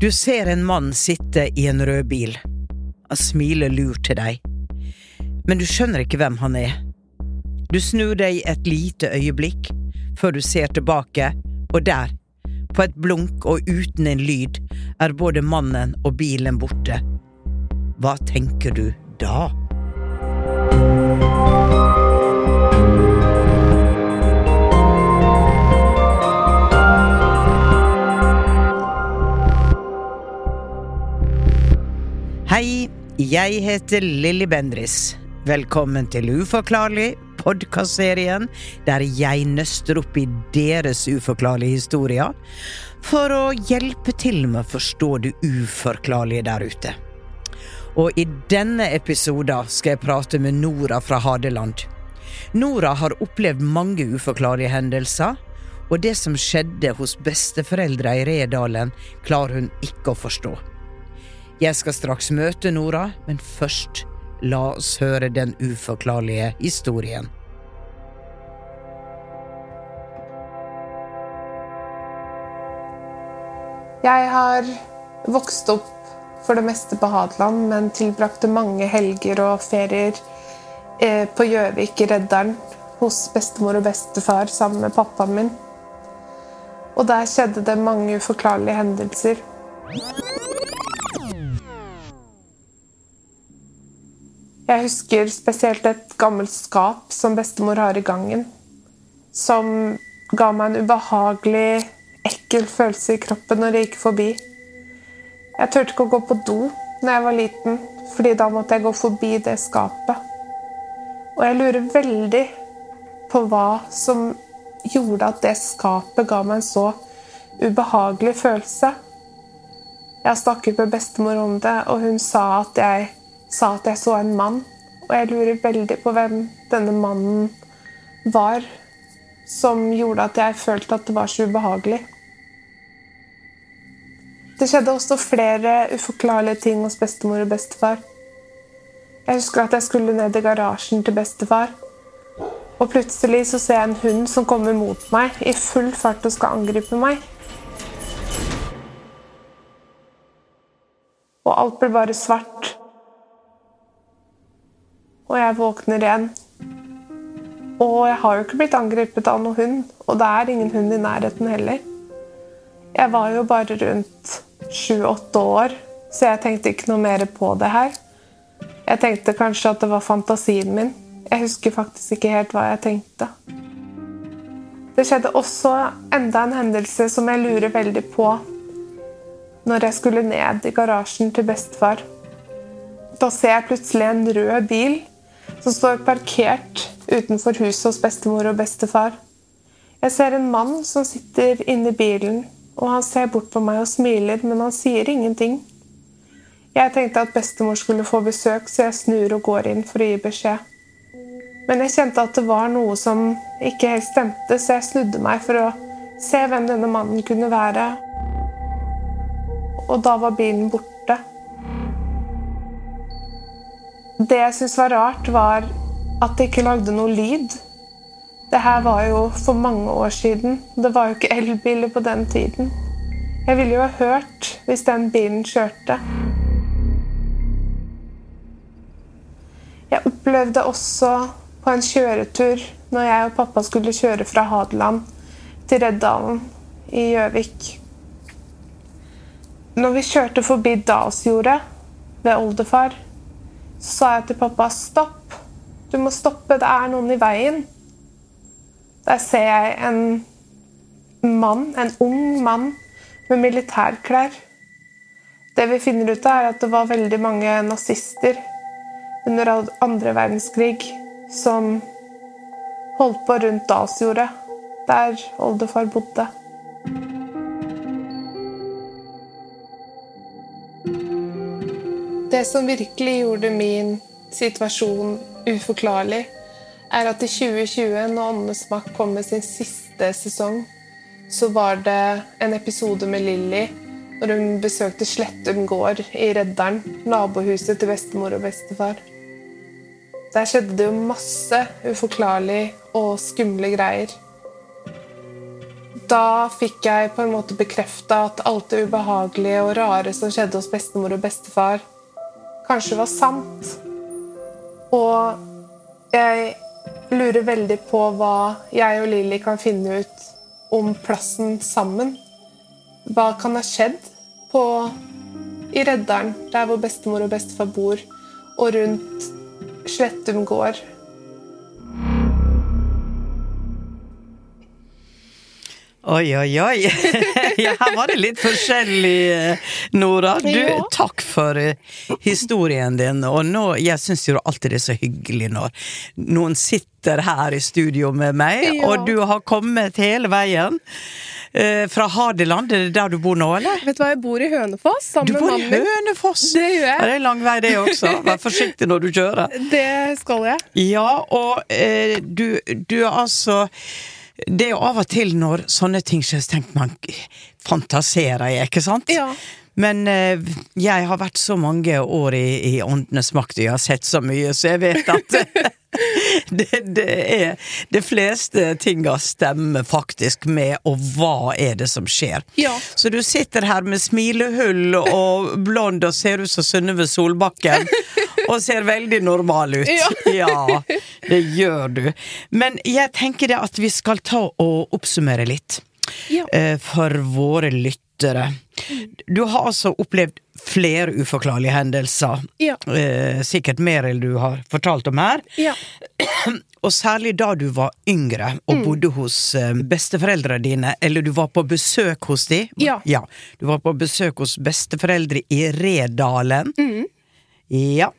Du ser en mann sitte i en rød bil. Han smiler lurt til deg. Men du skjønner ikke hvem han er. Du snur deg et lite øyeblikk, før du ser tilbake, og der, på et blunk og uten en lyd, er både mannen og bilen borte. Hva tenker du da? Jeg heter Lilly Bendris. Velkommen til Uforklarlig, podkastserien der jeg nøster opp i deres uforklarlige historier for å hjelpe til med å forstå det uforklarlige der ute. Og i denne episoden skal jeg prate med Nora fra Hadeland. Nora har opplevd mange uforklarlige hendelser, og det som skjedde hos besteforeldra i Redalen, klarer hun ikke å forstå. Jeg skal straks møte Nora, men først la oss høre den uforklarlige historien. Jeg har vokst opp for det meste på Hadeland, men tilbrakte mange helger og ferier eh, på Gjøvik i Redderen hos bestemor og bestefar sammen med pappaen min. Og der skjedde det mange uforklarlige hendelser. Jeg husker spesielt et gammelt skap som bestemor har i gangen, som ga meg en ubehagelig, ekkel følelse i kroppen når jeg gikk forbi. Jeg turte ikke å gå på do når jeg var liten, fordi da måtte jeg gå forbi det skapet. Og jeg lurer veldig på hva som gjorde at det skapet ga meg en så ubehagelig følelse. Jeg snakket med bestemor om det, og hun sa at jeg sa at jeg så en mann. Og jeg lurer veldig på hvem denne mannen var, som gjorde at jeg følte at det var så ubehagelig. Det skjedde også flere uforklarlige ting hos bestemor og bestefar. Jeg husker at jeg skulle ned i garasjen til bestefar. Og plutselig så ser jeg en hund som kommer mot meg i full fart og skal angripe meg. Og alt ble bare svart. Og jeg våkner igjen. Og jeg har jo ikke blitt angrepet av noen hund, og det er ingen hund i nærheten heller. Jeg var jo bare rundt sju-åtte år, så jeg tenkte ikke noe mer på det her. Jeg tenkte kanskje at det var fantasien min. Jeg husker faktisk ikke helt hva jeg tenkte. Det skjedde også enda en hendelse som jeg lurer veldig på når jeg skulle ned i garasjen til bestefar. Da ser jeg plutselig en rød bil som står parkert utenfor huset hos bestemor og bestefar. Jeg ser en mann som sitter inni bilen, og han ser bort på meg og smiler, men han sier ingenting. Jeg tenkte at bestemor skulle få besøk, så jeg snur og går inn for å gi beskjed. Men jeg kjente at det var noe som ikke helt stemte, så jeg snudde meg for å se hvem denne mannen kunne være. Og da var bilen borte. Det jeg syntes var rart, var at det ikke lagde noe lyd. Det her var jo for mange år siden. Det var jo ikke elbiler på den tiden. Jeg ville jo ha hørt hvis den bilen kjørte. Jeg opplevde også på en kjøretur når jeg og pappa skulle kjøre fra Hadeland til Reddalen i Gjøvik. Når vi kjørte forbi Dalsjordet ved oldefar, sa jeg til pappa stopp. Du må stoppe, det er noen i veien. Der ser jeg en mann, en ung mann med militærklær. Det vi finner ut av, er at det var veldig mange nazister under andre verdenskrig som holdt på rundt Dalsjordet, der oldefar bodde. Det som virkelig gjorde min situasjon uforklarlig, er at i 2020, når Åndenes makt kom med sin siste sesong, så var det en episode med Lilly når hun besøkte Slettum gård i Redderen, nabohuset til bestemor og bestefar. Der skjedde det jo masse uforklarlig og skumle greier. Da fikk jeg på en måte bekrefta at alt det ubehagelige og rare som skjedde hos bestemor og bestefar, kanskje var sant. Og jeg lurer veldig på hva jeg og Lilly kan finne ut om plassen sammen. Hva kan ha skjedd på, i Reddaren, der hvor bestemor og bestefar bor, og rundt Slettum gård? Oi, oi, oi. ja, her var det litt forskjellig, eh, Nora. Du, Ja. takk for eh, historien din. Og nå, jeg syns jo alltid det er så hyggelig når noen sitter her i studio med meg, Ja. og du har kommet hele veien. eh, Fra Hadeland, er det der du bor nå, eller? Vet du hva, jeg bor i Hønefoss sammen Du med bor i. Hønefoss! Det gjør jeg. Ja, det er lang vei, det også. Vær forsiktig når du kjører. Det skal jeg. Ja, og eh, du, du er altså Det er jo av og til når sånne ting skjer, så tenker man Fantaserer jeg, ikke sant? Ja. Men eh, jeg har vært så mange år i, i Åndenes makt, og jeg har sett så mye, så jeg vet at det, det er De fleste tinga stemmer faktisk med, og hva er det som skjer? Ja. Så du sitter her med smilehull og blond og ser ut som Synnøve Solbakken. Og ser veldig normal ut. Ja. det gjør du. Men jeg tenker det at vi skal ta og oppsummere litt. Ja. eh, For våre lyttere. Du har altså opplevd flere uforklarlige hendelser. Ja. Eh, sikkert mer enn du har fortalt om her. Ja. Og særlig da du var yngre Mm. og bodde hos eh, besteforeldrene dine, eller du var på besøk hos de. Ja. Du var på besøk hos besteforeldre i Redalen. Mm. Ja.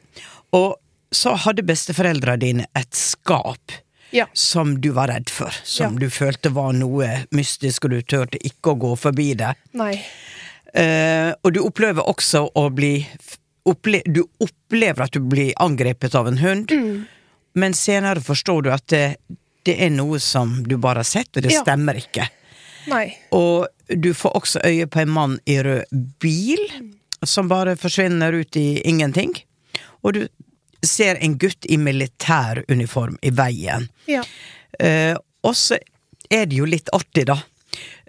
Og så hadde besteforeldrene dine et skap. Ja. Som du var redd for, som Ja. du følte var noe mystisk, og du turte ikke å gå forbi det. Nei. Uh, og du opplever også å bli opple Du opplever at du blir angrepet av en hund, Mm. men senere forstår du at det, det er noe som du bare har sett, og det Ja. stemmer ikke. Nei. Og du får også øye på en mann i rød bil, som bare forsvinner ut i ingenting. Og du ser en gutt i militæruniform i veien. Ja. Eh, og så er det jo litt artig, da.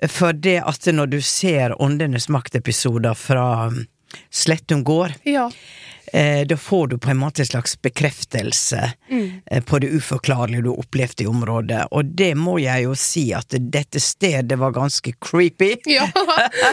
For det at når du ser Åndenes makt-episoder fra mm, Slettum gård, Ja. eh, da får du på en måte en slags bekreftelse eh, på det uforklarlige du opplevde i området. Og det må jeg jo si at dette stedet var ganske creepy. Ja,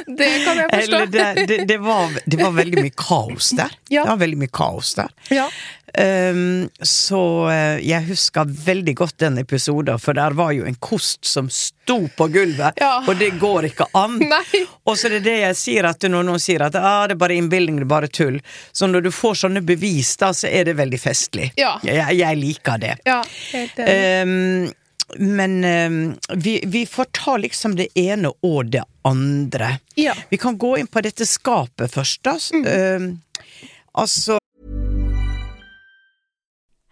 det kan jeg forstå. Eller det, det, det, var, det var veldig mye kaos der. Ja. Det var veldig mye kaos der. Ja. Ehm, så eh, jeg husker veldig godt den episoden, for der var jo en kost som sto på gulvet, Ja. og det går ikke an. Nei. Og så er det det jeg sier, at når noen sier at ah, det er bare innbilning, det er bare tull, så når du får sånne bevis, da, så er det veldig festlig. Ja. Jeg, jeg liker det. Ja, helt enig. Ehm, men um, vi, vi får ta liksom det ene og det andre. Ja. Mm. Vi kan gå inn på dette skapet først, da. Ehm, altså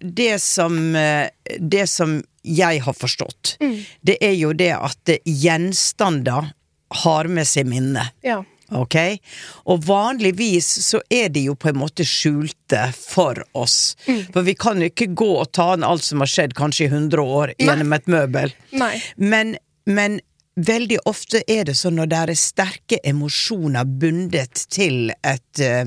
Det som, eh, det som jeg har forstått, det er jo det at gjenstander har med seg minne. Ja. Ok? Og vanligvis så er de jo på en måte skjulte for oss. For vi kan jo ikke gå og ta an alt som har skjedd kanskje i 100 år gjennom et møbel. Nei. Men, men veldig ofte er det sånn når det er sterke emosjoner bundet til et, eh,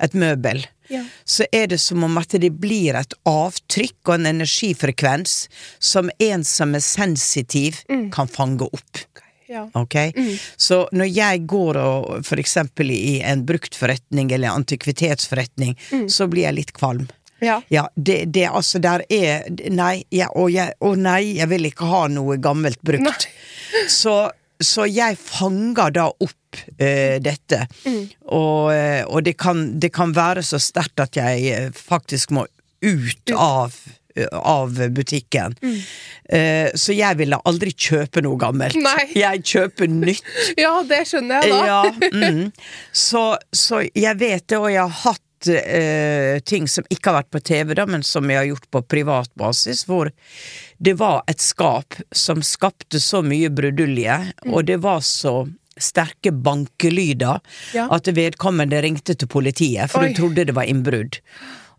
et møbel, Ja. så er det som om at det blir et avtrykk og en energifrekvens som en som er sensitiv, kan fange opp. Ja. Ok? Så når jeg går og for eksempel i en bruktforretning eller antikvitetsforretning, så blir jeg litt kvalm. Ja. Ja, det, det altså der er Nei, ja, og jeg, å nei, jeg vil ikke ha noe gammelt brukt. Så, så jeg fanger da opp uh, dette. Og, eh, og det, kan, det kan være så sterkt at jeg eh, faktisk må ut av av butikken. Eh, så jeg ville aldri kjøpe noe gammelt. Nei. Jeg kjøper nytt. ja, det skjønner jeg da. Ja, mm. så, så jeg vet det, og jeg har hatt eh, ting som ikke har vært på TV, da, men som jeg har gjort på privat basis, hvor det var et skap som skapte så mye brudulje, og det var så sterke bankelyder Ja. at vedkommende ringte til politiet, for Oi. hun trodde det var innbrudd.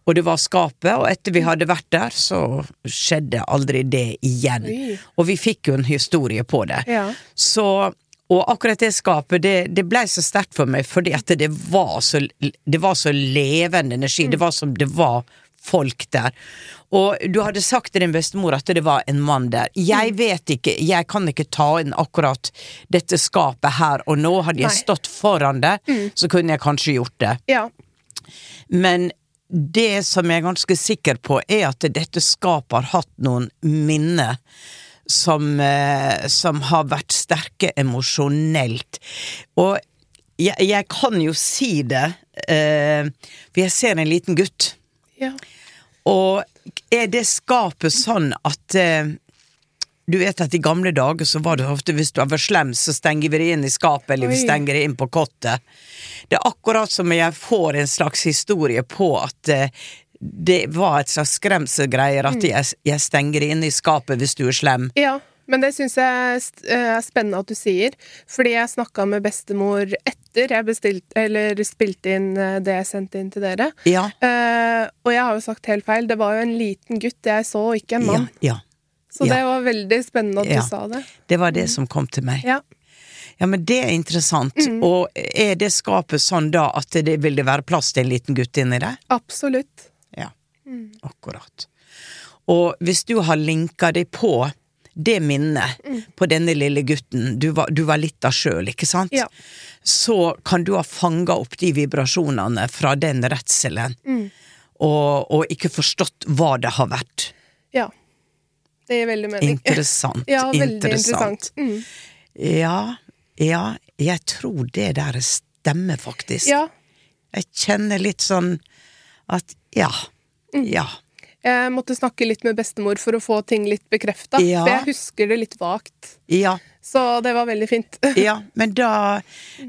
Og det var skapet, og etter vi hadde vært der, så skjedde aldri det igjen. Oi. Og vi fikk jo en historie på det. Ja. Så og akkurat det skapet, det, det blei så sterkt for meg, fordi at det var så, det var så levende energi. Det var som det var folk der. Og du hadde sagt til din bestemor at det var en mann der. Jeg vet ikke, jeg kan ikke ta inn akkurat dette skapet her og nå. Hadde jeg stått foran det, så kunne jeg kanskje gjort det. Ja. Men det som jeg er ganske sikker på, er at dette skapet har hatt noen minner som, eh, som har vært sterke emosjonelt. Og jeg, jeg kan jo si det, eh, for jeg ser en liten gutt. Ja. Og er det skapet sånn at eh, Du vet at i gamle dager så var det ofte hvis du var slem, så stenger vi det inn i skapet, eller vi stenger det inn på kottet. Det er akkurat som jeg får en slags historie på at det var et slags skremselgreier at jeg, jeg stenger inn i skapet hvis du er slem. ja. Men det syns jeg er er spennende at du sier, fordi jeg snakka med bestemor etter jeg bestilt, eller spilte inn eh, det jeg sendte inn til dere. Ja. Uh, og jeg har jo sagt helt feil, det var jo en liten gutt jeg så, ikke en mann. ja. ja, Så det var veldig spennende at du sa det. Det var det som kom til meg. Ja. Ja, men det er interessant. Og er det skapet sånn da at det vil det være plass til en liten gutt inni det? Absolutt. Ja, akkurat. Og hvis du har linka deg på det minnet på denne lille gutten, du var, du var litt av sjøl, ikke sant? Ja. Så kan du ha fanga opp de vibrasjonene fra den redselen, og, og ikke forstått hva det har vært. Ja. Det gir veldig mening. Interessant. Ja, veldig interessant. interessant. Mm. Ja, ja, jeg tror det der stemmer, faktisk. Ja. Jeg kjenner litt sånn at ja, Mm. ja. Jeg måtte snakke litt med bestemor for å få ting litt bekrefta, Ja. for jeg husker det litt vagt. Ja, Så det var veldig fint. ja, men da,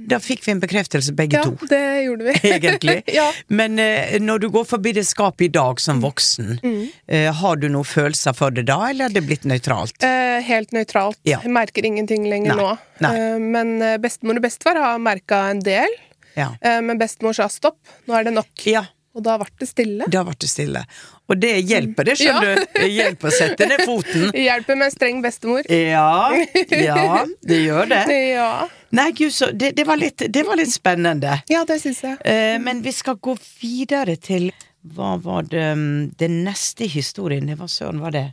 da fikk vi en bekreftelse begge Ja, to. det gjorde vi. Egentlig. ja. Men eh, når du går forbi det skapet i dag som voksen, Mm. eh, har du noen følelser for det da, eller er det blitt nøytralt? Eh, helt nøytralt. Ja. Jeg merker ingenting lenger Nei, nå. nei. Eh, men eh, bestemor og bestefar har merka en del. Ja. Eh, men bestemor sa stopp, nå er det nok. Ja, Og da ble det stille. Da ble det stille. Og det hjelper, det skjønner du. Det hjelper å sette ned foten. Hjelper med en streng bestemor. Ja, ja, det gjør det. Ja, Nei, gud, så det, det, var litt, det var litt spennende. ja det syns jeg. Eh, men vi skal gå videre til Hva var det mm, Den neste historien? Hva søren var det?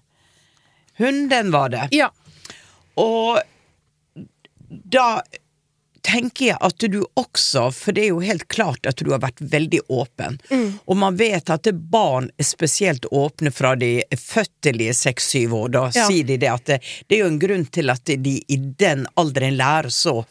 Hunden var det. Ja. Og da tenker jeg at du også, for det er jo helt klart at du har vært veldig åpen, og man vet at barn er spesielt åpne fra de fødtelige seks-syv år, da Ja. sier de det at det, det er jo en grunn til at de i den alderen lærer så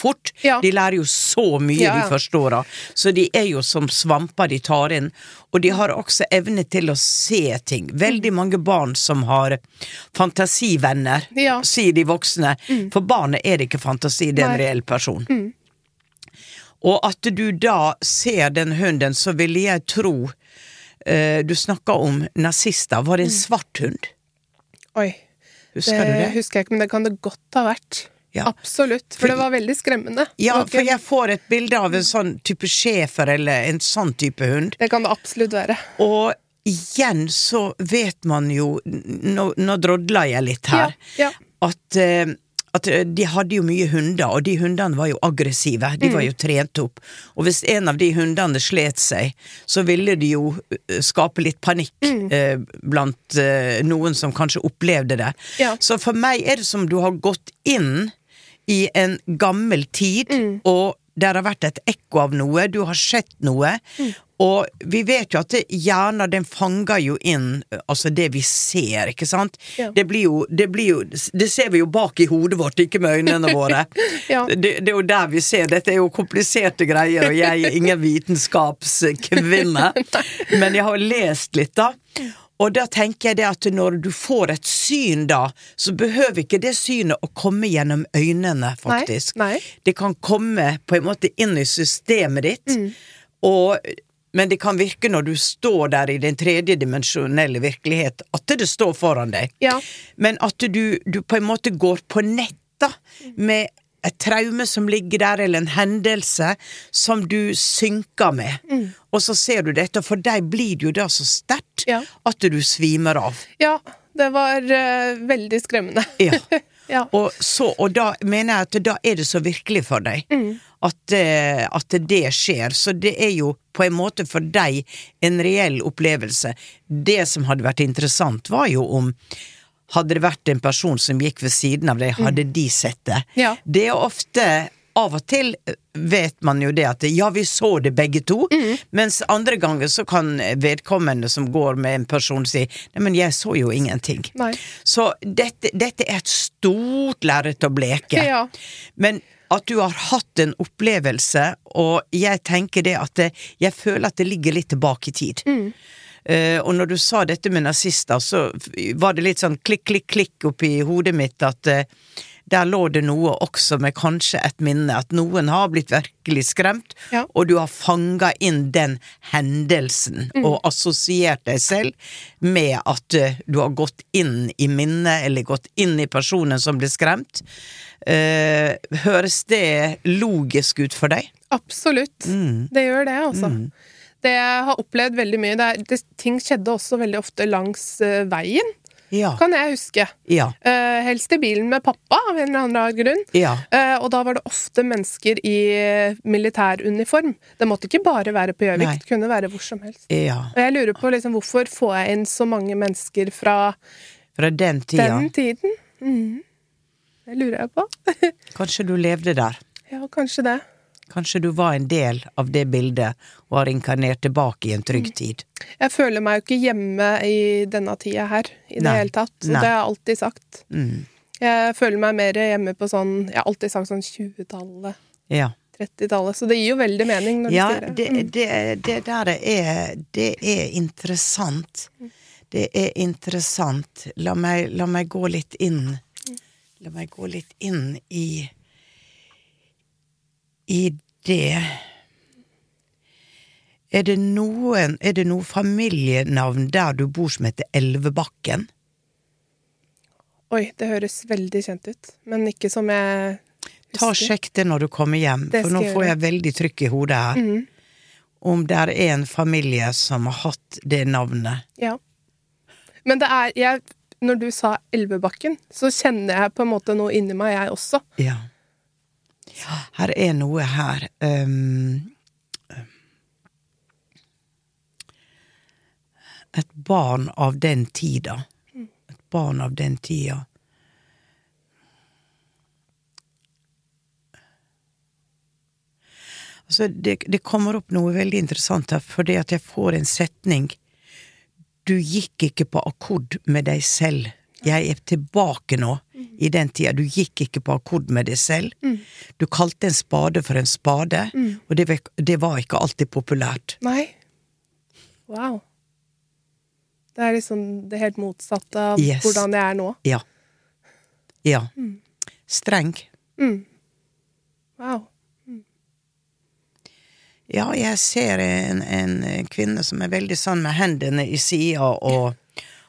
fort. Ja. De lærer jo så mye Ja, de første åra, så de er jo som svamper de tar inn. Og de har også evne til å se ting. Veldig mange barn som har fantasivenner, sier de voksne. For barnet er det ikke fantasi, det er en reell person. Og at du da ser den hunden, så ville jeg tro eh, Du snakka om nazister. Var det en svart hund? Oi. Husker du det? husker jeg ikke, men det kan det godt ha vært. Ja. Absolutt. For det var veldig skremmende. Ja, for jeg får et bilde av en sånn type schæfer eller en sånn type hund. Det kan det absolutt være. Og igjen så vet man jo Nå, nå drodla jeg litt her. Ja, ja. At, eh, at eh, de hadde jo mye hunder, og de hundene var jo aggressive. De var jo trent opp. Og hvis en av de hundene slet seg, så ville de jo eh, skape litt panikk eh, blant eh, noen som kanskje opplevde det. Ja. Så for meg er det som du har gått inn i en gammel tid, og der har vært et ekko av noe, du har sett noe, og vi vet jo at hjernen den fanger jo inn altså det vi ser, ikke sant? Ja. Det blir jo, det blir jo Det ser vi jo bak i hodet vårt, ikke med øynene våre. Ja. det, det er jo der vi ser. Dette er jo kompliserte greier, og jeg er ingen vitenskapskvinne, men jeg har lest litt, da. Og da tenker jeg det at når du får et syn da, så behøver ikke det synet å komme gjennom øynene, faktisk. Nei, nei. Det kan komme på en måte inn i systemet ditt, Mm. og men det kan virke når du står der i den tredjedimensjonelle virkelighet, at det står foran deg. Ja. Men at du, du på en måte går på nett da, med et traume som ligger der, eller en hendelse som du synker med. Mm. Og så ser du dette, og for deg blir det jo da så sterkt Ja. at du svimer av. Ja, det var uh, veldig skremmende. Ja. Ja. Og, så, og da mener jeg at da er det så virkelig for deg at, uh, at det skjer. Så det er jo på en måte for deg en reell opplevelse. Det som hadde vært interessant, var jo om hadde det vært en person som gikk ved siden av deg, hadde de sett det? Ja. Det er ofte av og til vet man jo det at ja, vi så det begge to, mens andre ganger så kan vedkommende som går med en person si nei, men jeg så jo ingenting. Nei. Så dette, dette er et stort lerret å bleke. Ja. Men at du har hatt en opplevelse, og jeg tenker det at jeg føler at det ligger litt tilbake i tid. Eh, og når du sa dette med nazister, så var det litt sånn klikk, klikk, klikk oppi hodet mitt at eh, der lå det noe også med kanskje et minne, at noen har blitt virkelig skremt, Ja. og du har fanga inn den hendelsen og assosiert deg selv med at eh, du har gått inn i minnet, eller gått inn i personen som ble skremt. Eh, høres det logisk ut for deg? Absolutt. Det gjør det, altså. Det jeg har opplevd veldig mye. Det er, det, ting skjedde også veldig ofte langs uh, veien, Ja. kan jeg huske. Ja. Uh, helst i bilen med pappa, av en eller annen grunn. Ja. Uh, og da var det ofte mennesker i militæruniform. Det måtte ikke bare være på Gjøvik, det kunne være hvor som helst. ja. Og jeg lurer på liksom, hvorfor får jeg inn så mange mennesker fra Fra den tida. den tiden? Mm. Det lurer jeg på. Kanskje du levde der. ja, kanskje det. Kanskje du var en del av det bildet og har inkarnert tilbake i en trygg Mm. tid. Jeg føler meg jo ikke hjemme i denne tida her i det Nei. hele tatt. Nei. det har jeg alltid sagt. Mm. Jeg føler meg mer hjemme på sånn Jeg har alltid sagt sånn 20-tallet, Ja. 30-tallet. Så det gir jo veldig mening når Ja, du sier det. det, det, det der er Det er interessant. Det er interessant. La meg, la meg gå litt inn La meg gå litt inn i I det Er det noen Er det noe familienavn der du bor som heter Elvebakken? Oi, det høres veldig kjent ut. Men ikke som jeg Ta og. Sjekk det når du kommer hjem, for nå får jeg veldig trykk i hodet her. Mm. om det er en familie som har hatt det navnet. Ja. Men det er jeg, Når du sa Elvebakken, så kjenner jeg på en måte noe inni meg, jeg også. Ja. Her er noe her um, Et barn av den tida. Et barn av den tida. Altså, det, det kommer opp noe veldig interessant her, fordi at jeg får en setning Du gikk ikke på akkord med deg selv. Jeg er tilbake nå, i den tida. Du gikk ikke på akkord med deg selv. Du kalte en spade for en spade, og det, det var ikke alltid populært. Nei. Wow. Det er liksom det helt motsatte av Yes. hvordan jeg er nå. Ja. Ja. Streng. Wow. Ja, jeg ser en, en kvinne som er veldig sånn med hendene i sida og,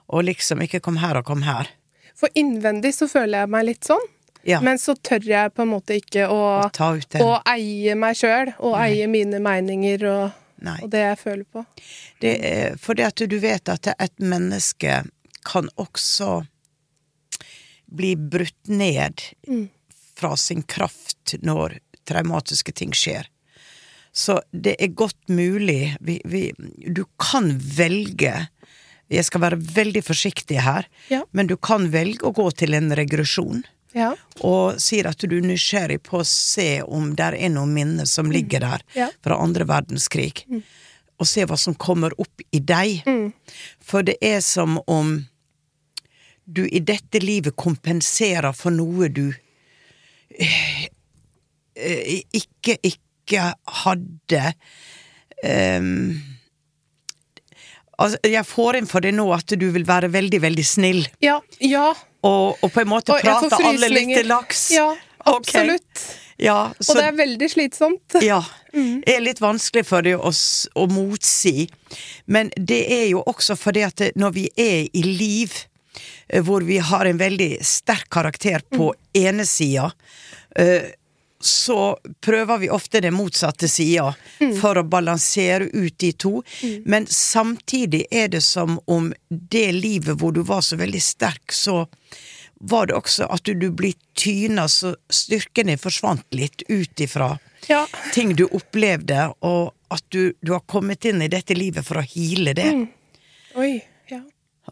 og liksom ikke 'kom her og kom her'. For innvendig så føler jeg meg litt sånn, Ja. men så tør jeg på en måte ikke å, Å ta ut å eie meg sjøl, og eie mine meninger og, og det jeg føler på. Det er fordi at du vet at et menneske kan også bli brutt ned fra sin kraft når traumatiske ting skjer. Så det er godt mulig vi, vi, Du kan velge Jeg skal være veldig forsiktig her, Ja. men du kan velge å gå til en regresjon. Ja. Og sier at du er nysgjerrig på å se om det er noen minner som ligger der Ja. fra andre verdenskrig. Og se hva som kommer opp i deg. For det er som om du i dette livet kompenserer for noe du eh, eh, ikke, ikke hadde ehm, Altså, jeg får inn for det nå at du vil være veldig, veldig snill, Ja. ja. og, og på en måte Og prate alle litt til laks. Ja, absolutt. absolutt. Ja, Og det er veldig slitsomt. ja, er litt vanskelig for deg å, å motsi. Men det er jo også fordi at når vi er i liv, eh, hvor vi har en veldig sterk karakter på ene sida, eh, så prøver vi ofte den motsatte sida for å balansere ut de to. Men samtidig er det som om det livet hvor du var så veldig sterk, så var det også at du, du blir tyna, så styrken din forsvant litt ut ifra Ja. ting du opplevde, og at du, du har kommet inn i dette livet for å hile det. Oi. Ja.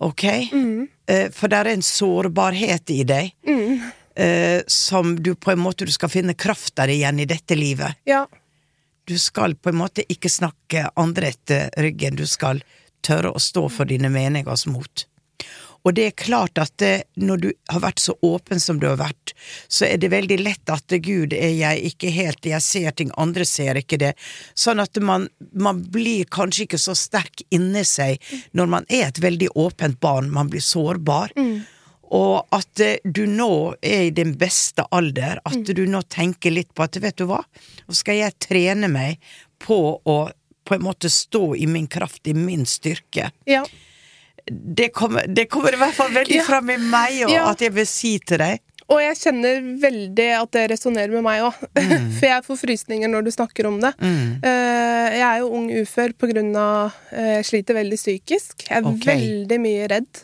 Ok? Eh, For det er en sårbarhet i deg eh, som du på en måte du skal finne kraft der igjen i dette livet. Ja. Du skal på en måte ikke snakke andre etter ryggen, du skal tørre å stå for dine meningers mot. Og det er klart at det, når du har vært så åpen som du har vært, så er det veldig lett at det, Gud, er jeg ikke helt, jeg ser ting, andre ser ikke det. Sånn at man, man blir kanskje ikke så sterk inni seg når man er et veldig åpent barn, man blir sårbar. Og at eh, du nå er i din beste alder, at du nå tenker litt på at vet du hva, nå skal jeg trene meg på å på en måte stå i min kraft, i min styrke. ja. Det kommer, det kommer i hvert fall veldig Ja. fram i meg, og Ja. at jeg vil si til deg Og jeg kjenner veldig at det resonnerer med meg òg. For jeg får frysninger når du snakker om det. Mm. Jeg er jo ung ufør på grunn av eh, Jeg sliter veldig psykisk. Jeg er okay. veldig mye redd.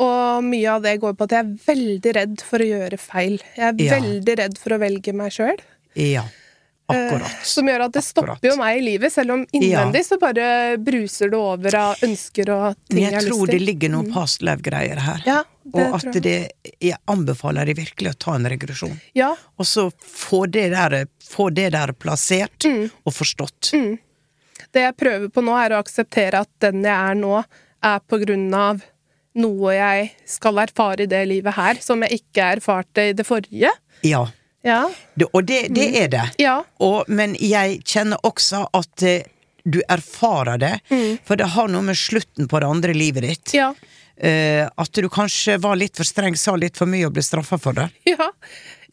Og mye av det går på at jeg er veldig redd for å gjøre feil. Jeg er Ja. veldig redd for å velge meg sjøl. Ja, akkurat. Eh, Som gjør at det Akkurat. stopper jo meg i livet, selv om innvendig så bare bruser det over av ønsker og ting Men jeg, jeg har tror det ligger noen past live-greier her. Ja, og at jeg. det Jeg anbefaler deg virkelig å ta en regresjon. Ja, Og så få det der, få det der plassert Mm. og forstått. Det jeg prøver på nå, er å akseptere at den jeg er nå, er på grunn av noe jeg skal erfare i det livet her, som jeg ikke erfarte i det forrige. Ja. Ja. Det, og det, det er det. Ja. Og, men jeg kjenner også at eh, du erfarer det, for det har noe med slutten på det andre livet ditt. Ja. Uh, at du kanskje var litt for streng, sa litt for mye og ble straffa for det. Ja.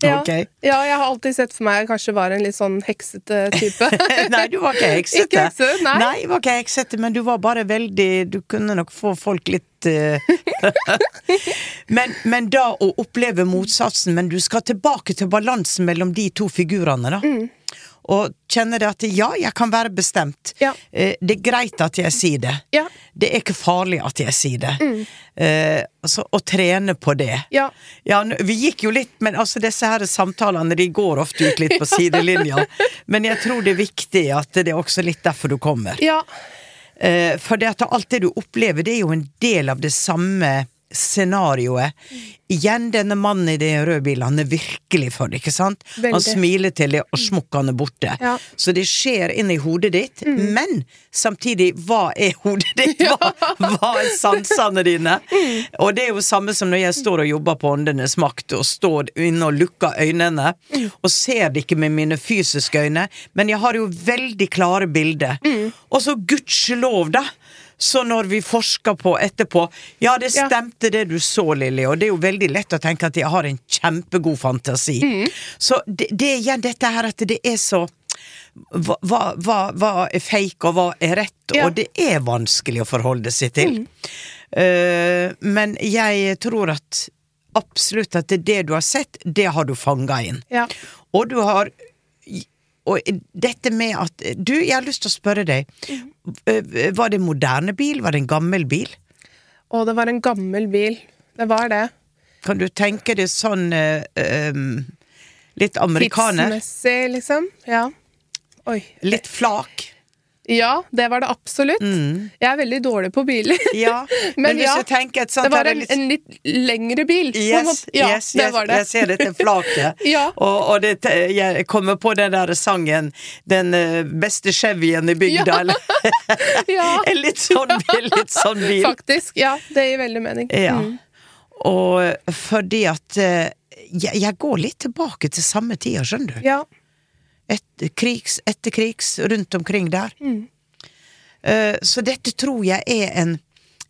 Ja. Okay. ja, jeg har alltid sett for meg jeg kanskje var en litt sånn heksete type. nei, du var ikke heksete. Ikke heksete, nei. nei, var ikke heksete, men du var bare veldig Du kunne nok få folk litt eh, men, men da å oppleve motsatsen, men du skal tilbake til balansen mellom de to figurene, da. Og kjenner det at ja, jeg kan være bestemt. Ja. Eh, det er greit at jeg sier det. Ja. Det er ikke farlig at jeg sier det. Eh, altså, å trene på det. Ja. Ja, vi gikk jo litt, men altså disse her samtalene de går ofte ut litt på sidelinja. Men jeg tror det er viktig at det er også litt derfor du kommer. Ja. Eh, for det at alt det du opplever, det er jo en del av det samme scenarioet. Igjen denne mannen i den røde bilen, han er virkelig for det, ikke sant? Han smiler til det, og smukkene er borte. Ja. Så det skjer inni hodet ditt, men samtidig, hva er hodet ditt? Hva, hva er sansene dine? Og det er jo samme som når jeg står og jobber på Åndenes makt, og står inne og lukker øynene, og ser det ikke med mine fysiske øyne, men jeg har jo veldig klare bilder. Og så gudskjelov, da! Så når vi forsker på etterpå Ja, det Ja. stemte det du så, Lilly, og det er jo veldig lett å tenke at jeg har en kjempegod fantasi. Så det, det er igjen dette her at det er så hva, hva, hva, er fake, og hva er rett? Ja. Og det er vanskelig å forholde seg til. Eh, men jeg tror at absolutt at det, det du har sett, det har du fanga inn. Ja. Og du har Og dette med at Du, jeg har lyst til å spørre deg. eh, Var det en moderne bil? Var det en gammel bil? Å, det var en gammel bil. Det var det. Kan du tenke deg sånn uh, um, Litt amerikaner? Tidsmessig, liksom. Ja. Oi. Litt flak? Ja, det var det absolutt. Jeg er veldig dårlig på biler. Mm. Ja. Men, Men ja, et sånt det var en, en litt lengre bil. Yes. Ja, yes, det yes, var det. jeg ser dette flaket. Ja. Og, og det, jeg kommer på den der sangen 'Den eh, beste Chevyen i bygda', Ja. eller. En litt sånn bil. Litt sånn bil. Faktisk. Ja, det gir veldig mening. Ja. Mm. Og fordi at eh, jeg, jeg går litt tilbake til samme tida, skjønner du. Ja. Et, krigs, etter krigs, rundt omkring der. Mm. Uh, så dette tror jeg er en,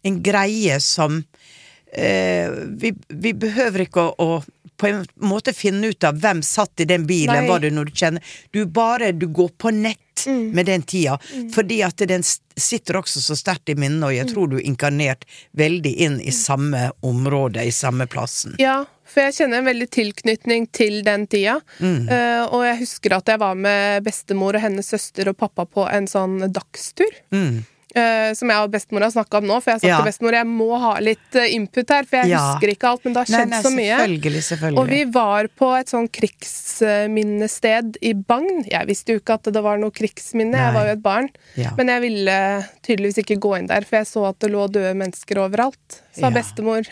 en greie som uh, vi, vi behøver ikke å, å på en måte finne ut av hvem satt i den bilen, Nei. var det når du kjenner Du bare du går på nett Mm. med den tida, fordi at den sitter også så sterkt i minnet, og Mm. jeg tror du er inkarnert veldig inn i samme område, i samme plassen. Ja, for jeg kjenner en veldig tilknytning til den tida. Mm. Uh, og jeg husker at jeg var med bestemor og hennes søster og pappa på en sånn dagstur. Mm. Uh, som jeg og bestemor har snakka om nå. For jeg sa Ja. til bestemor jeg må ha litt eh, input her, for jeg Ja. husker ikke alt. Men det har skjedd nei, så mye. selvfølgelig, selvfølgelig. Og vi var på et sånn krigsminnested i Bagn. Jeg visste jo ikke at det var noe krigsminne, Nei. jeg var jo et barn. Ja. Men jeg ville tydeligvis ikke gå inn der, for jeg så at det lå døde mennesker overalt, sa bestemor.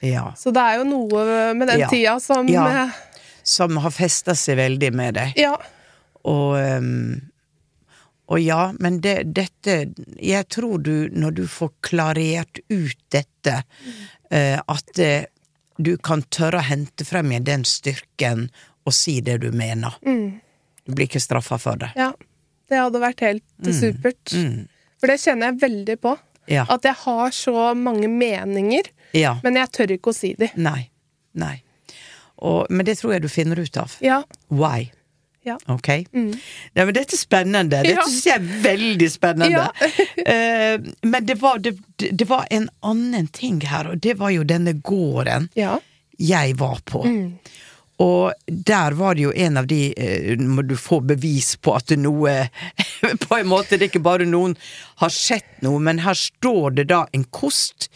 Ja. Så det er jo noe med den Ja. tida som Ja. eh, Som har festa seg veldig med deg. ja. Og, ehm, og ja, men det, dette Jeg tror du, når du får klarert ut dette, mm. at det, du kan tørre å hente frem igjen den styrken og si det du mener. Du blir ikke straffa for det. Ja, det hadde vært helt supert. For det kjenner jeg veldig på. Mm. Ja. At jeg har så mange meninger, Ja. men jeg tør ikke å si de. Nei. Nei. Og, men det tror jeg du finner ut av. Ja. Why? Ja. Ok? Nei, men dette er spennende. Dette Ja. syns jeg er veldig spennende. Ja. uh, men det var, det, det var en annen ting her, og det var jo denne gården Ja. jeg var på. Og der var det jo en av de eh, Må du få bevis på at noe På en måte, det er ikke bare noen har sett noe, men her står det da en kost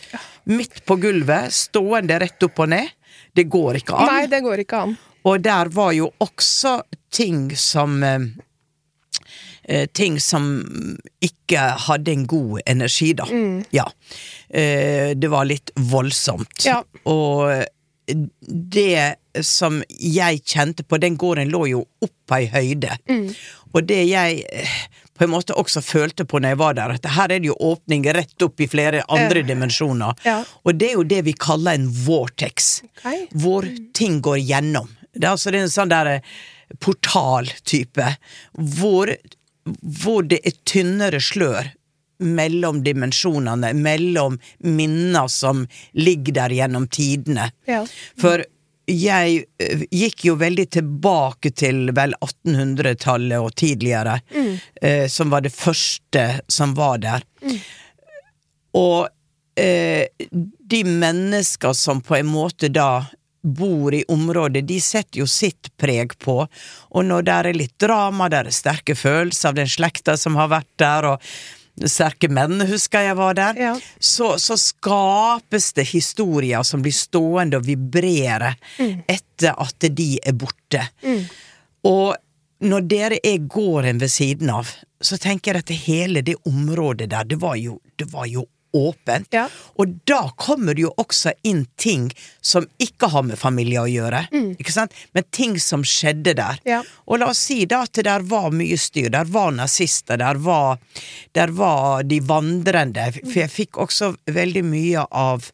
midt på gulvet, stående rett opp og ned. Det går ikke an. Nei, det går ikke an. Og der var jo også ting som eh, eh, Ting som ikke hadde en god energi, da. Ja. Eh, det var litt voldsomt. Ja. Og det som jeg kjente på Den gården lå jo opp ei høyde. Og det jeg eh, på en måte også følte på når jeg var der, at her er det jo åpning rett opp i flere andre uh, dimensjoner. Ja. Og det er jo det vi kaller en vortex okay. hvor ting går gjennom. Det er altså en sånn der eh, portaltype, hvor, hvor det er tynnere slør mellom dimensjonene, mellom minner som ligger der gjennom tidene. Ja. For jeg eh, gikk jo veldig tilbake til vel 1800-tallet og tidligere, eh, som var det første som var der. Og eh, de mennesker som på en måte da bor i området, de setter jo sitt preg på. Og når det er litt drama, det er sterke følelser av den slekta som har vært der, og sterke menn, husker jeg var der, Ja. så, så skapes det historier som blir stående og vibrere etter at de er borte. Og når dere er gården ved siden av, så tenker jeg at hele det området der, det var jo, det var jo åpent. Ja. Og da kommer det jo også inn ting som ikke har med familie å gjøre, ikke sant? men ting som skjedde der. Ja. Og la oss si da at det der var mye styr, der var nazister, der var, der var de vandrende, for jeg fikk også veldig mye av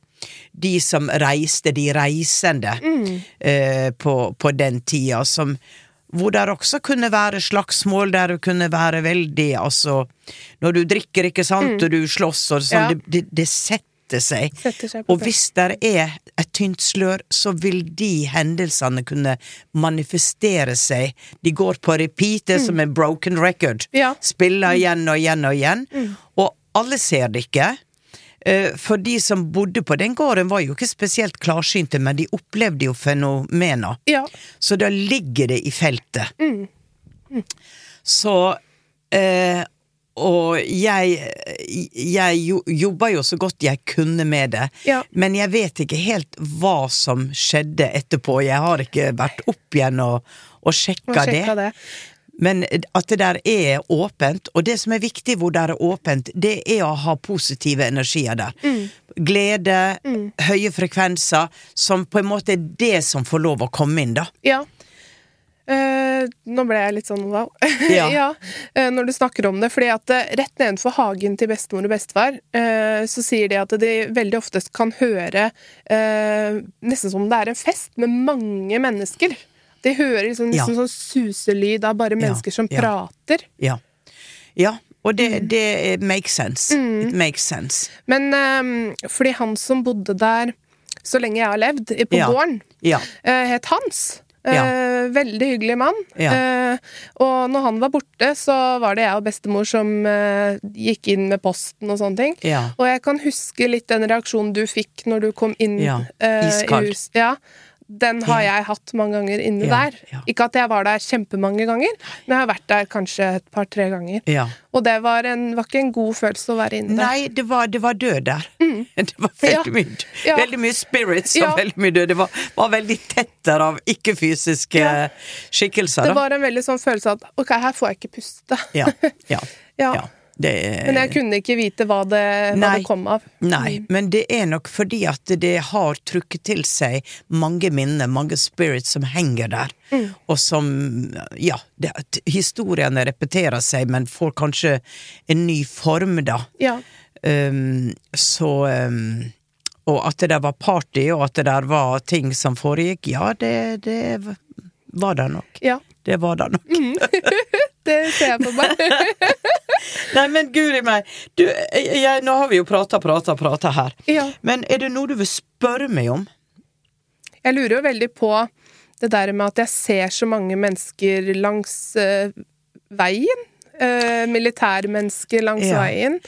de som reiste, de reisende, eh, på, på den tida, som hvor det også kunne være slagsmål, der det kunne være veldig Altså, når du drikker, ikke sant, og du slåss og sånn, Ja. det, det, setter seg. Setter seg Og hvis det er et tynt slør, så vil de hendelsene kunne manifestere seg. De går på repeat, det mm. som en broken record. Ja. Spiller igjen og igjen og igjen. Og alle ser det ikke. Eh, For de som bodde på den gården var jo ikke spesielt klarsynte, men de opplevde jo fenomener. Ja. Så da ligger det i feltet. Så eh, Og jeg, jeg jo, jobba jo så godt jeg kunne med det, Ja. men jeg vet ikke helt hva som skjedde etterpå. Jeg har ikke vært opp igjen og Og sjekka det. det. Men at det der er åpent, og det som er viktig hvor det er åpent, det er å ha positive energier der. Glede, høye frekvenser, som på en måte er det som får lov å komme inn, da. Ja. Uh, nå ble jeg litt sånn wow. Ja. eh, når du snakker om det. fordi at uh, rett nedenfor hagen til bestemor og bestefar, så sier de at de veldig oftest kan høre nesten som det er en fest med mange mennesker. De hører liksom, nesten sånn suselyd av bare mennesker som prater. Ja. Ja, og det, det makes sense. It makes sense. Men um, fordi han som bodde der så lenge jeg har levd, på gården, Ja. eh, het Hans. Eh, Ja. veldig hyggelig mann. Ja. Eh, og når han var borte, så var det jeg og bestemor som eh, gikk inn med posten og sånne ting. Ja. Og jeg kan huske litt den reaksjonen du fikk når du kom inn Ja, iskald. i hus. Ja. Den har jeg hatt mange ganger inne Ja, der. ja. Ikke at jeg var der kjempemange ganger, men jeg har vært der kanskje et par-tre ganger. Ja. Og det var, en, var ikke en god følelse å være inne der. Nei, det var, det var død der. Det var veldig, mye, veldig mye spirits og veldig mye død. Det var, var veldig tett der av ikke-fysiske skikkelser. Det var en veldig sånn følelse av at ok, her får jeg ikke puste. Ja. ja. Det, Men jeg kunne ikke vite hva det, hva Nei. det kom av. Nei, men det er nok fordi at det har trukket til seg mange minner, mange spirits som henger der, Mm. og som Ja, det, historiene repeterer seg, men får kanskje en ny form, da. Ja. Um, så um, Og at det der var party, og at det der var ting som foregikk, ja, det, det var det nok. ja. Det var det nok. Det ser jeg på meg. Nei, men guri meg, du, jeg, jeg, nå har vi jo prata, prata, prata her. ja. Men er det noe du vil spørre meg om? Jeg lurer jo veldig på det der med at jeg ser så mange mennesker langs eh, veien. Uh, militærmennesker langs Ja. veien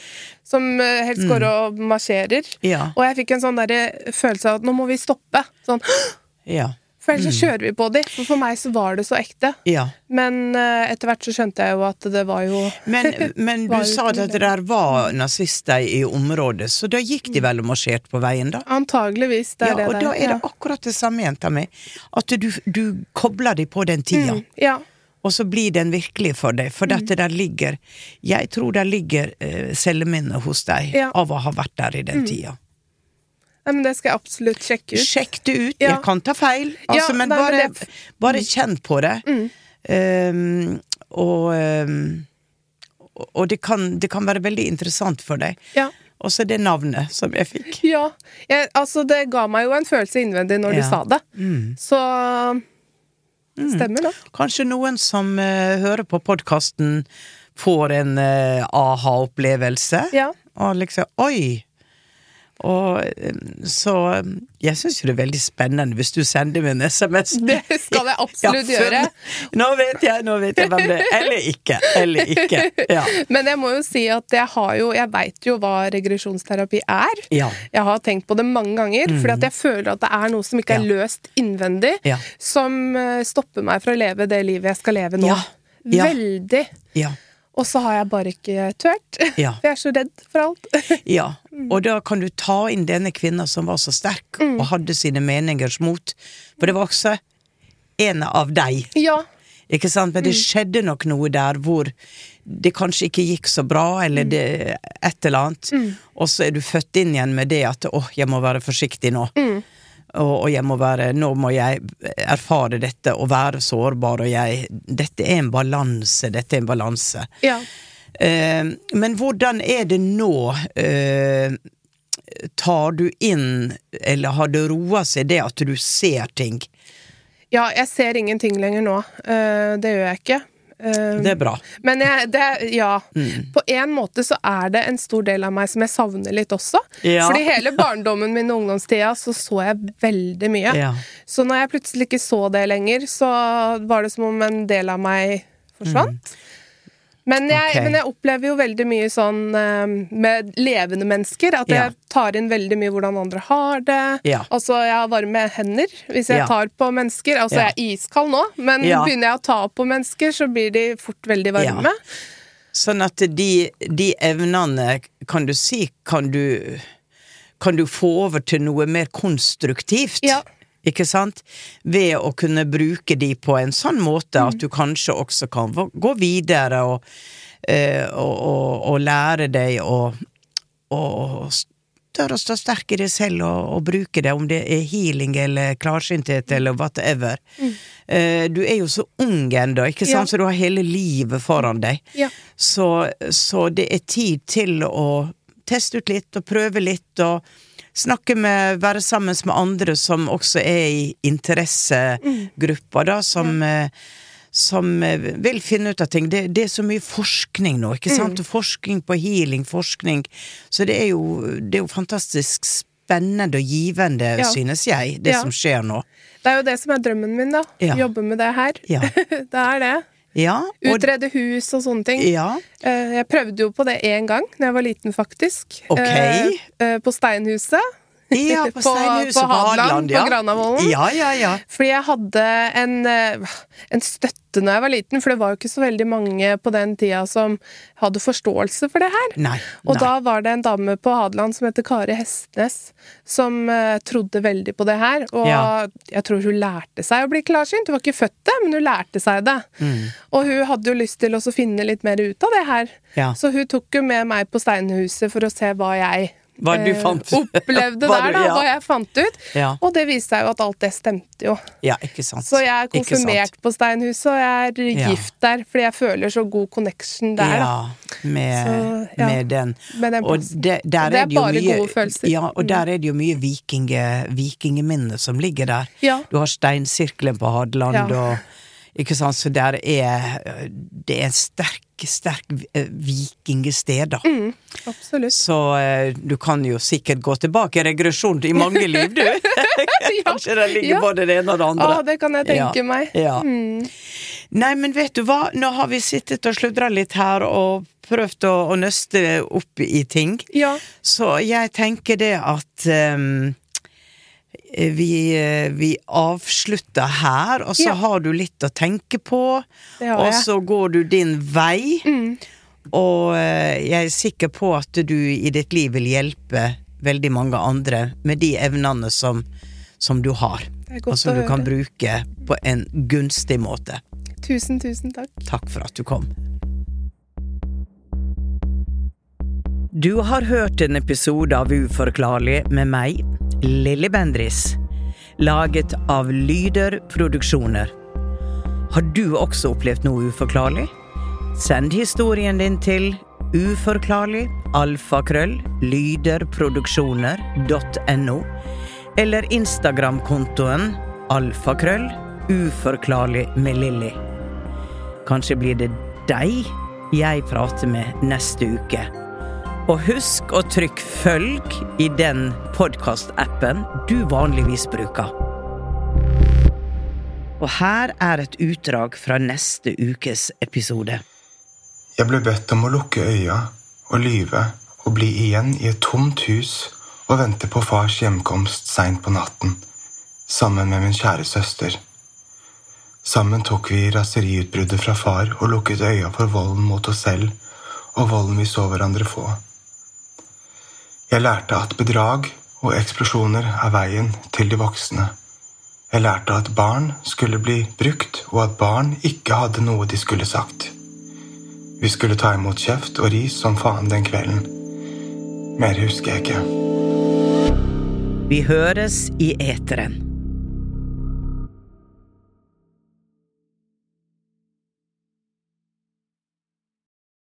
som uh, helst går og marsjerer. Ja. Og jeg fikk en sånn der følelse av at nå må vi stoppe. Sånn, Ja. For ellers så kjører vi på de. For for meg så var det så ekte. Ja. Men uh, etter hvert så skjønte jeg jo at det var jo Men, men du sa at det der var nazister i området, så da gikk de vel og marsjerte på veien, da? Antageligvis. Det Ja, er det og der. da er det ja. akkurat det samme, jenta mi. At du, du kobler de på den tida. Mm, ja. Og så blir den virkelig for deg, for Mm. dette der ligger Jeg tror det ligger uh, celleminnet hos deg Ja. Mm. av å ha vært der i den tida. Nei, men det skal jeg absolutt sjekke ut. Sjekk det ut. Ja. Jeg kan ta feil, altså, Ja, men nei, men bare, det- Mm. bare kjenn på det. Um, og um, og det kan, det kan være veldig interessant for deg. Ja. Og så det navnet som jeg fikk. Ja. Jeg, altså, det ga meg jo en følelse innvendig når du sa det. Mm. Så Stemmer nok. Kanskje noen som uh, hører på podkasten, får en uh, aha-opplevelse. Ja. Og liksom Oi! Og eh, så eh, jeg syns jo det er veldig spennende hvis du sender meg en SMS. Det skal jeg absolutt Ja, gjøre. Nå vet jeg, nå vet jeg hvem det er. Eller ikke. Eller ikke. Ja. Men jeg må jo si at jeg har jo Jeg veit jo hva regresjonsterapi er. Ja. Jeg har tenkt på det mange ganger, fordi at jeg føler at det er noe som ikke er løst innvendig, som eh, stopper meg fra å leve det livet jeg skal leve nå. Veldig. Ja. Og så har jeg bare ikke turt. Ja. For jeg er så redd for alt. Ja, og da kan du ta inn denne kvinna som var så sterk Mm. og hadde sine meningers mot, for det var også en av deg. ja. Ikke sant? Mm. Men det skjedde nok noe der hvor det kanskje ikke gikk så bra, Mm. eller det, et eller annet. Og så er du født inn igjen med det at åh, jeg må være forsiktig nå. Mm. Og, og jeg må være, nå må jeg erfare dette og være sårbar, og jeg Dette er en balanse, dette er en balanse. ja. Eh, men hvordan er det nå? Eh, tar du inn, eller har det roa seg det at du ser ting? Ja, jeg ser ingenting lenger nå. Eh, det gjør jeg ikke. Eh, Det er bra. Men jeg, det, ja, Mm. på en måte så er det en stor del av meg som jeg savner litt også. Ja. Fordi hele barndommen min og ungdomstida så så jeg veldig mye. Ja. Så når jeg plutselig ikke så det lenger, så var det som om en del av meg forsvant. Men, jeg, okay. Men jeg opplever jo veldig mye sånn eh, med levende mennesker. At Ja. jeg tar inn veldig mye hvordan andre har det. Ja. Altså, jeg har varme hender hvis jeg Ja. tar på mennesker. Altså, Ja. jeg er iskald nå, men Ja. begynner jeg å ta på mennesker, så blir de fort veldig varme. Ja. Sånn at de, de evnene, kan du si, kan du, kan du få over til noe mer konstruktivt? Ja. Ikke sant? Ved å kunne bruke de på en sånn måte Mm. at du kanskje også kan gå- videre og, eh, og, og, og lære deg å tørre å stå sterk i deg selv og, og bruke det, om det er healing eller klarsynthet eller whatever. Eh, Du er jo så ung ennå, ikke sant, Mm. Ja. så du har hele livet foran deg. Ja. Så, så det er tid til å teste ut litt og prøve litt og snakke med, være sammen med andre som også er i interessegrupper, da, som, ja som eh, vil finne ut av ting. Det, det er så mye forskning nå, ikke sant? Mm. forskning på healing, forskning. Så det er jo, det er jo fantastisk spennende og givende, Ja. synes jeg, det Ja. som skjer nå. Det er jo det som er drømmen min, da. Ja. Jobbe med det her. Ja. det er det. Ja, og, Utrede hus og sånne ting. ja, Eh, Jeg prøvde jo på det én gang da jeg var liten, faktisk. Ok. Eh, eh, På Steinhuset. Ja, på Steinhuset på, Hadeland, ja. på Granavolden. Ja, ja, ja. Fordi jeg hadde en, eh, en støtte når jeg var liten, for det var jo ikke så veldig mange på den tida som hadde forståelse for det her. Nei. Og nei. da var det en dame på Hadeland som heter Kari Hestnes, som uh, trodde veldig på det her. Og Ja. jeg tror hun lærte seg å bli klarsynt. Hun var ikke født det, men hun lærte seg det. Mm. Og hun hadde jo lyst til å finne litt mer ut av det her. Ja. Så hun tok jo med meg på Steinhuset for å se hva jeg Hva du eh, fant. opplevde Hva der, du- da. ja. Hva jeg fant ut. Ja. Og det viste seg jo at alt det stemte jo. Ja, ikke sant. Så jeg er konfirmert på Steinhuset, og jeg er Ja. gift der, fordi jeg føler så god connection der. da. Ja, med, Så, med den. Med den og det, Det er er bare mye, gode følelser. Ja, og Mm. der er det jo mye vikinge, vikingeminner som ligger der. Du har steinsirkelen på Hadeland, og ikke sant, så der er Det er en sterk, sterk vikingsted, vikingested, da. Mm. Absolutt. Så eh, du kan jo sikkert gå tilbake i regresjon i mange liv, du. Kanskje det ligger Ja. både det ene og det andre. Å, det kan jeg tenke Ja. meg. Ja. Mm. Nei, men vet du hva, nå har vi sittet og sludra litt her og prøvd å, å nøste opp i ting. Ja. Så jeg tenker det at ehm, vi, eh, vi avslutter her, og så Ja. har du litt å tenke på. Og så går du din vei. Mm. Og eh, jeg er sikker på at du i ditt liv vil hjelpe veldig mange andre med de evnene som, som du har. Og som du kan bruke på en gunstig måte. Tusen, tusen takk. Takk for at du kom. Du har hørt en episode av Uforklarlig med meg, Lilly Bendris. Laget av Lyder Produksjoner. Har du også opplevd noe uforklarlig? Send historien din til uforklarlig alfakrøll lyderproduksjoner.no eller Instagram-kontoen alfakrøll uforklarlig med Lilly. Kanskje blir det deg jeg prater med neste uke. Og husk å trykke følg i den podkastappen du vanligvis bruker. Og her er et utdrag fra neste ukes episode. Jeg ble bedt om å lukke øya og lyve og bli igjen i et tomt hus og vente på fars hjemkomst seint på natten, sammen med min kjære søster. Sammen tok vi raseriutbruddet fra far og lukket øya for volden mot oss selv og volden vi så hverandre få. Jeg lærte at bedrag og eksplosjoner er veien til de voksne. Jeg lærte at barn skulle bli brukt, og at barn ikke hadde noe de skulle sagt. Vi skulle ta imot kjeft og ris som faen den kvelden. Mer husker jeg ikke. Vi høres i eteren.